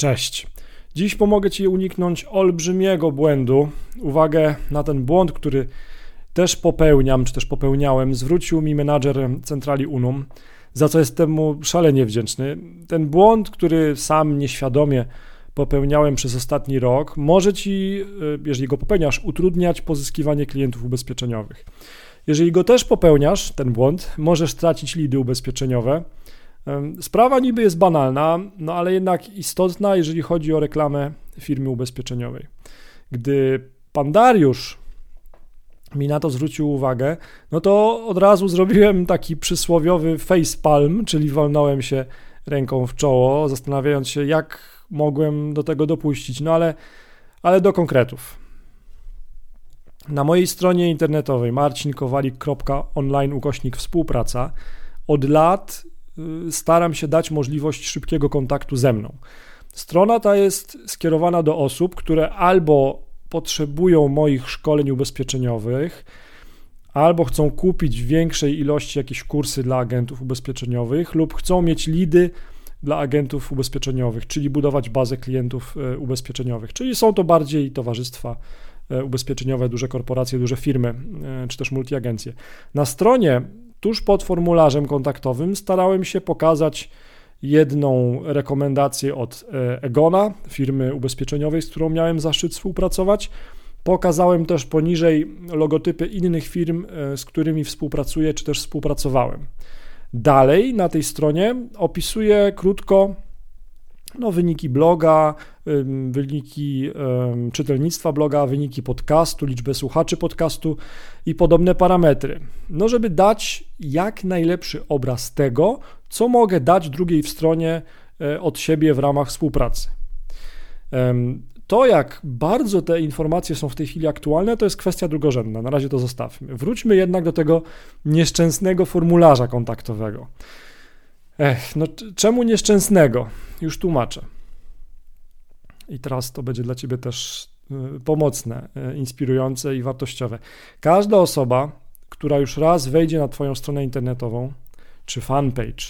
Cześć. Dziś pomogę Ci uniknąć olbrzymiego błędu. Uwagę na ten błąd, który też popełniam, czy też popełniałem, zwrócił mi menadżer centrali Unum, za co jestem mu szalenie wdzięczny. Ten błąd, który sam nieświadomie popełniałem przez ostatni rok, może Ci, y, jeżeli go popełniasz, utrudniać pozyskiwanie klientów ubezpieczeniowych. Jeżeli go też popełniasz, ten błąd, możesz tracić lidy ubezpieczeniowe, Sprawa niby jest banalna, no ale jednak istotna, jeżeli chodzi o reklamę firmy ubezpieczeniowej. Gdy pan Dariusz mi na to zwrócił uwagę, no to od razu zrobiłem taki przysłowiowy facepalm, czyli walnąłem się ręką w czoło, zastanawiając się, jak mogłem do tego dopuścić. No ale, ale do konkretów. Na mojej stronie internetowej marcinkowalik.online ukośnik współpraca od lat staram się dać możliwość szybkiego kontaktu ze mną. Strona ta jest skierowana do osób, które albo potrzebują moich szkoleń ubezpieczeniowych, albo chcą kupić w większej ilości jakieś kursy dla agentów ubezpieczeniowych, lub chcą mieć lidy dla agentów ubezpieczeniowych, czyli budować bazę klientów y, ubezpieczeniowych. Czyli są to bardziej towarzystwa y, ubezpieczeniowe, duże korporacje, duże firmy, czy też multiagencje. Na stronie tuż pod formularzem kontaktowym starałem się pokazać jedną rekomendację od e, Egona, firmy ubezpieczeniowej, z którą miałem zaszczyt współpracować. Pokazałem też poniżej logotypy innych firm, e, z którymi współpracuję czy też współpracowałem. Dalej na tej stronie opisuję krótko no, wyniki bloga, wyniki czytelnictwa bloga, wyniki podcastu, liczbę słuchaczy podcastu i podobne parametry. No, żeby dać jak najlepszy obraz tego, co mogę dać drugiej w stronie e, od siebie w ramach współpracy. To, jak bardzo te informacje są w tej chwili aktualne, to jest kwestia drugorzędna. Na razie to zostawmy. Wróćmy jednak do tego nieszczęsnego formularza kontaktowego. Ech, no czemu nieszczęsnego? Już tłumaczę. I teraz to będzie dla Ciebie też y, pomocne, y, inspirujące i wartościowe. Każda osoba, która już raz wejdzie na Twoją stronę internetową czy fanpage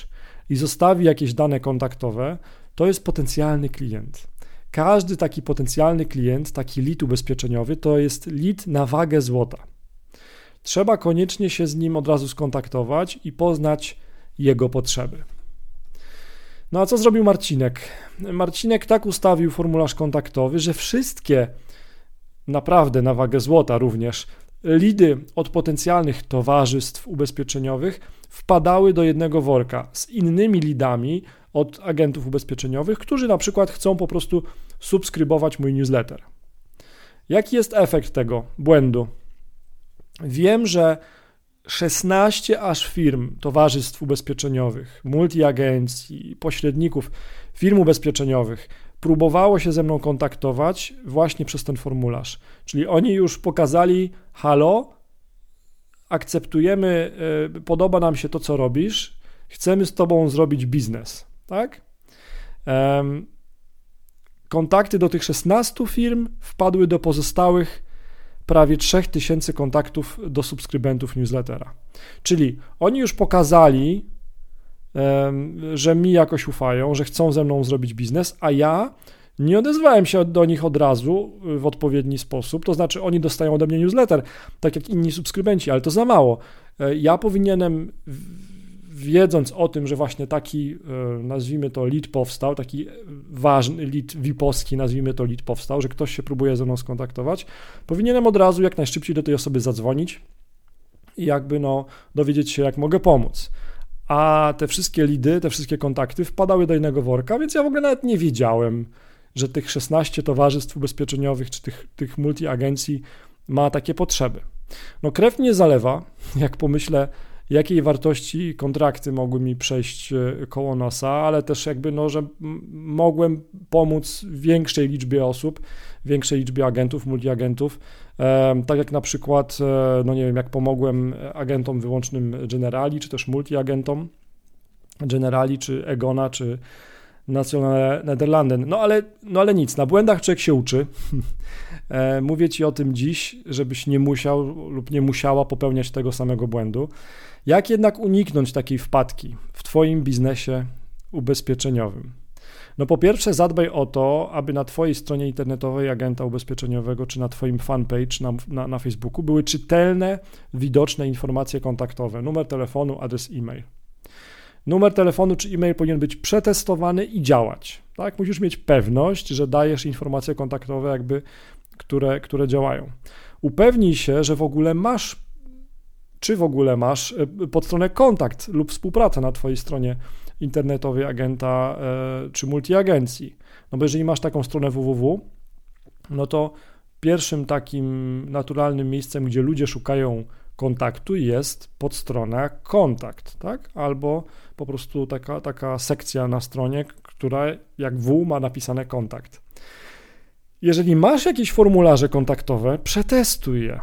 i zostawi jakieś dane kontaktowe, to jest potencjalny klient. Każdy taki potencjalny klient, taki lead ubezpieczeniowy, to jest lead na wagę złota. Trzeba koniecznie się z nim od razu skontaktować i poznać jego potrzeby. No a co zrobił Marcinek? Marcinek tak ustawił formularz kontaktowy, że wszystkie, naprawdę na wagę złota również, lidy od potencjalnych towarzystw ubezpieczeniowych wpadały do jednego worka z innymi lidami od agentów ubezpieczeniowych, którzy na przykład chcą po prostu subskrybować mój newsletter. Jaki jest efekt tego błędu? Wiem, że 16 aż firm, towarzystw ubezpieczeniowych, multiagencji, pośredników, firm ubezpieczeniowych próbowało się ze mną kontaktować właśnie przez ten formularz. Czyli oni już pokazali: halo, akceptujemy, y, podoba nam się to, co robisz, chcemy z tobą zrobić biznes, tak? Kontakty do tych 16 firm wpadły do pozostałych prawie 3000 kontaktów do subskrybentów newslettera. Czyli oni już pokazali, że mi jakoś ufają, że chcą ze mną zrobić biznes, a ja nie odezwałem się do nich od razu w odpowiedni sposób. To znaczy, oni dostają ode mnie newsletter, tak jak inni subskrybenci, ale to za mało. E, ja powinienem wiedząc o tym, że właśnie taki, e, nazwijmy to, lead powstał, taki ważny lead VIP-owski, nazwijmy to lead powstał, że ktoś się próbuje ze mną skontaktować, powinienem od razu jak najszybciej do tej osoby zadzwonić i jakby no dowiedzieć się, jak mogę pomóc. A te wszystkie lidy, te wszystkie kontakty wpadały do innego worka, więc ja w ogóle nawet nie wiedziałem, że tych 16 towarzystw ubezpieczeniowych czy tych, tych multi-agencji ma takie potrzeby. No krew mnie zalewa, jak pomyślę, jakiej wartości kontrakty mogły mi przejść e, koło nosa, ale też jakby, no, że mogłem pomóc większej liczbie osób, większej liczbie agentów, multiagentów, tak jak na przykład, e, no nie wiem, jak pomogłem agentom wyłącznym Generali, czy też multiagentom Generali, czy Egona, czy National Nederlanden. No ale, no ale nic, na błędach człowiek się uczy. E, mówię Ci o tym dziś, żebyś nie musiał lub nie musiała popełniać tego samego błędu. Jak jednak uniknąć takiej wpadki w Twoim biznesie ubezpieczeniowym? No po pierwsze zadbaj o to, aby na twojej stronie internetowej agenta ubezpieczeniowego, czy na twoim fanpage na, na, na Facebooku były czytelne, widoczne informacje kontaktowe, numer telefonu, adres e-mail. Numer telefonu czy e-mail powinien być przetestowany i działać. Tak? Musisz mieć pewność, że dajesz informacje kontaktowe, jakby, które, które działają. Upewnij się, że w ogóle masz, czy w ogóle masz e, podstronę kontakt lub współpracę na Twojej stronie internetowej agenta e, czy multiagencji. No bo jeżeli masz taką stronę www, no to pierwszym takim naturalnym miejscem, gdzie ludzie szukają kontaktu jest podstrona kontakt, tak? Albo po prostu taka, taka sekcja na stronie, która jak W ma napisane kontakt. Jeżeli masz jakieś formularze kontaktowe, przetestuj je.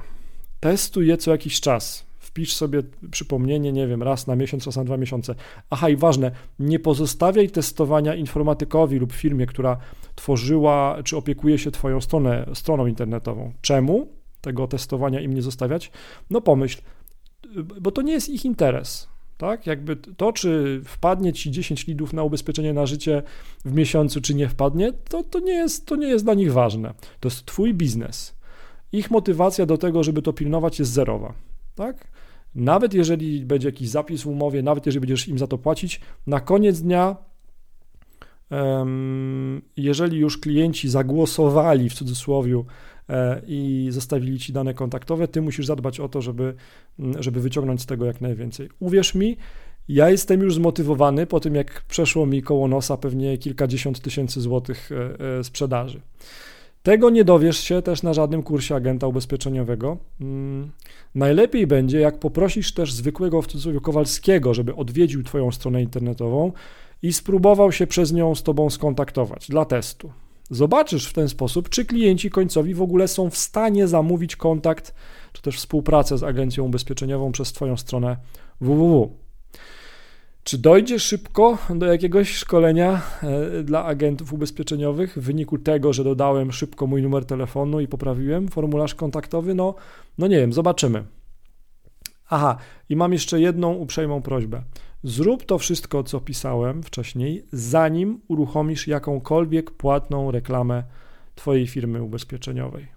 Testuj je co jakiś czas. Wpisz sobie przypomnienie, nie wiem, raz na miesiąc, raz na dwa miesiące. Aha, i ważne, nie pozostawiaj testowania informatykowi lub firmie, która tworzyła czy opiekuje się Twoją stronę, stroną internetową. Czemu tego testowania im nie zostawiać? No pomyśl, bo to nie jest ich interes. Tak? Jakby to, czy wpadnie ci 10 lidów na ubezpieczenie na życie w miesiącu, czy nie wpadnie, to, to, nie jest, to nie jest dla nich ważne. To jest twój biznes. Ich motywacja do tego, żeby to pilnować, jest zerowa. Tak? Nawet jeżeli będzie jakiś zapis w umowie, nawet jeżeli będziesz im za to płacić, na koniec dnia, jeżeli już klienci zagłosowali w cudzysłowie i zostawili ci dane kontaktowe, ty musisz zadbać o to, żeby, żeby wyciągnąć z tego jak najwięcej. Uwierz mi, ja jestem już zmotywowany po tym, jak przeszło mi koło nosa pewnie kilkadziesiąt tysięcy złotych e, e, sprzedaży. Tego nie dowiesz się też na żadnym kursie agenta ubezpieczeniowego. Mm, najlepiej będzie, jak poprosisz też zwykłego w cudzysłowie Kowalskiego, żeby odwiedził Twoją stronę internetową i spróbował się przez nią z Tobą skontaktować dla testu. Zobaczysz w ten sposób, czy klienci końcowi w ogóle są w stanie zamówić kontakt, czy też współpracę z agencją ubezpieczeniową przez Twoją stronę www. Czy dojdzie szybko do jakiegoś szkolenia e, dla agentów ubezpieczeniowych w wyniku tego, że dodałem szybko mój numer telefonu i poprawiłem formularz kontaktowy? No, no nie wiem, zobaczymy. Aha, i mam jeszcze jedną uprzejmą prośbę. Zrób to wszystko, co pisałem wcześniej, zanim uruchomisz jakąkolwiek płatną reklamę Twojej firmy ubezpieczeniowej.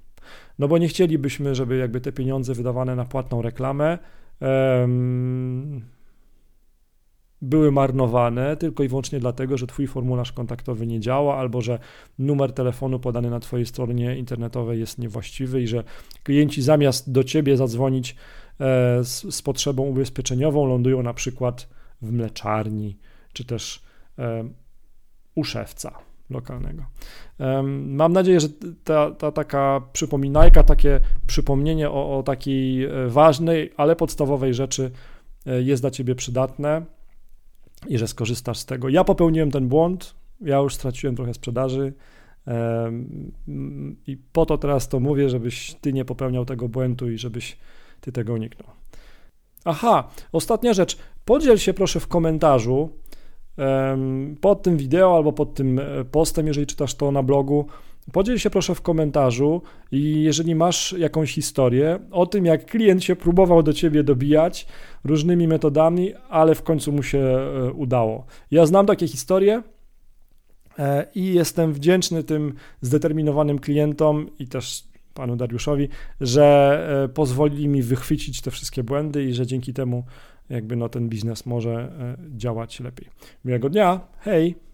No bo nie chcielibyśmy, żeby jakby te pieniądze wydawane na płatną reklamę um, były marnowane tylko i wyłącznie dlatego, że Twój formularz kontaktowy nie działa, albo że numer telefonu podany na Twojej stronie internetowej jest niewłaściwy i że klienci zamiast do Ciebie zadzwonić e, z, z potrzebą ubezpieczeniową lądują na przykład w mleczarni, czy też u szewca lokalnego. Mam nadzieję, że ta, ta taka przypominajka, takie przypomnienie o, o takiej e, ważnej, ale podstawowej rzeczy e, jest dla Ciebie przydatne i że skorzystasz z tego. Ja popełniłem ten błąd, ja już straciłem trochę sprzedaży i po to teraz to mówię, żebyś Ty nie popełniał tego błędu i żebyś Ty tego uniknął. Aha, ostatnia rzecz. Podziel się proszę w komentarzu pod tym wideo albo pod tym e, postem, jeżeli czytasz to na blogu. Podziel się proszę w komentarzu i jeżeli masz jakąś historię o tym, jak klient się próbował do ciebie dobijać różnymi metodami, ale w końcu mu się e, udało. Ja znam takie historie e, i jestem wdzięczny tym zdeterminowanym klientom i też panu Dariuszowi, że e, pozwolili mi wychwycić te wszystkie błędy i że dzięki temu jakby no ten biznes może e, działać lepiej. Miłego dnia, hej!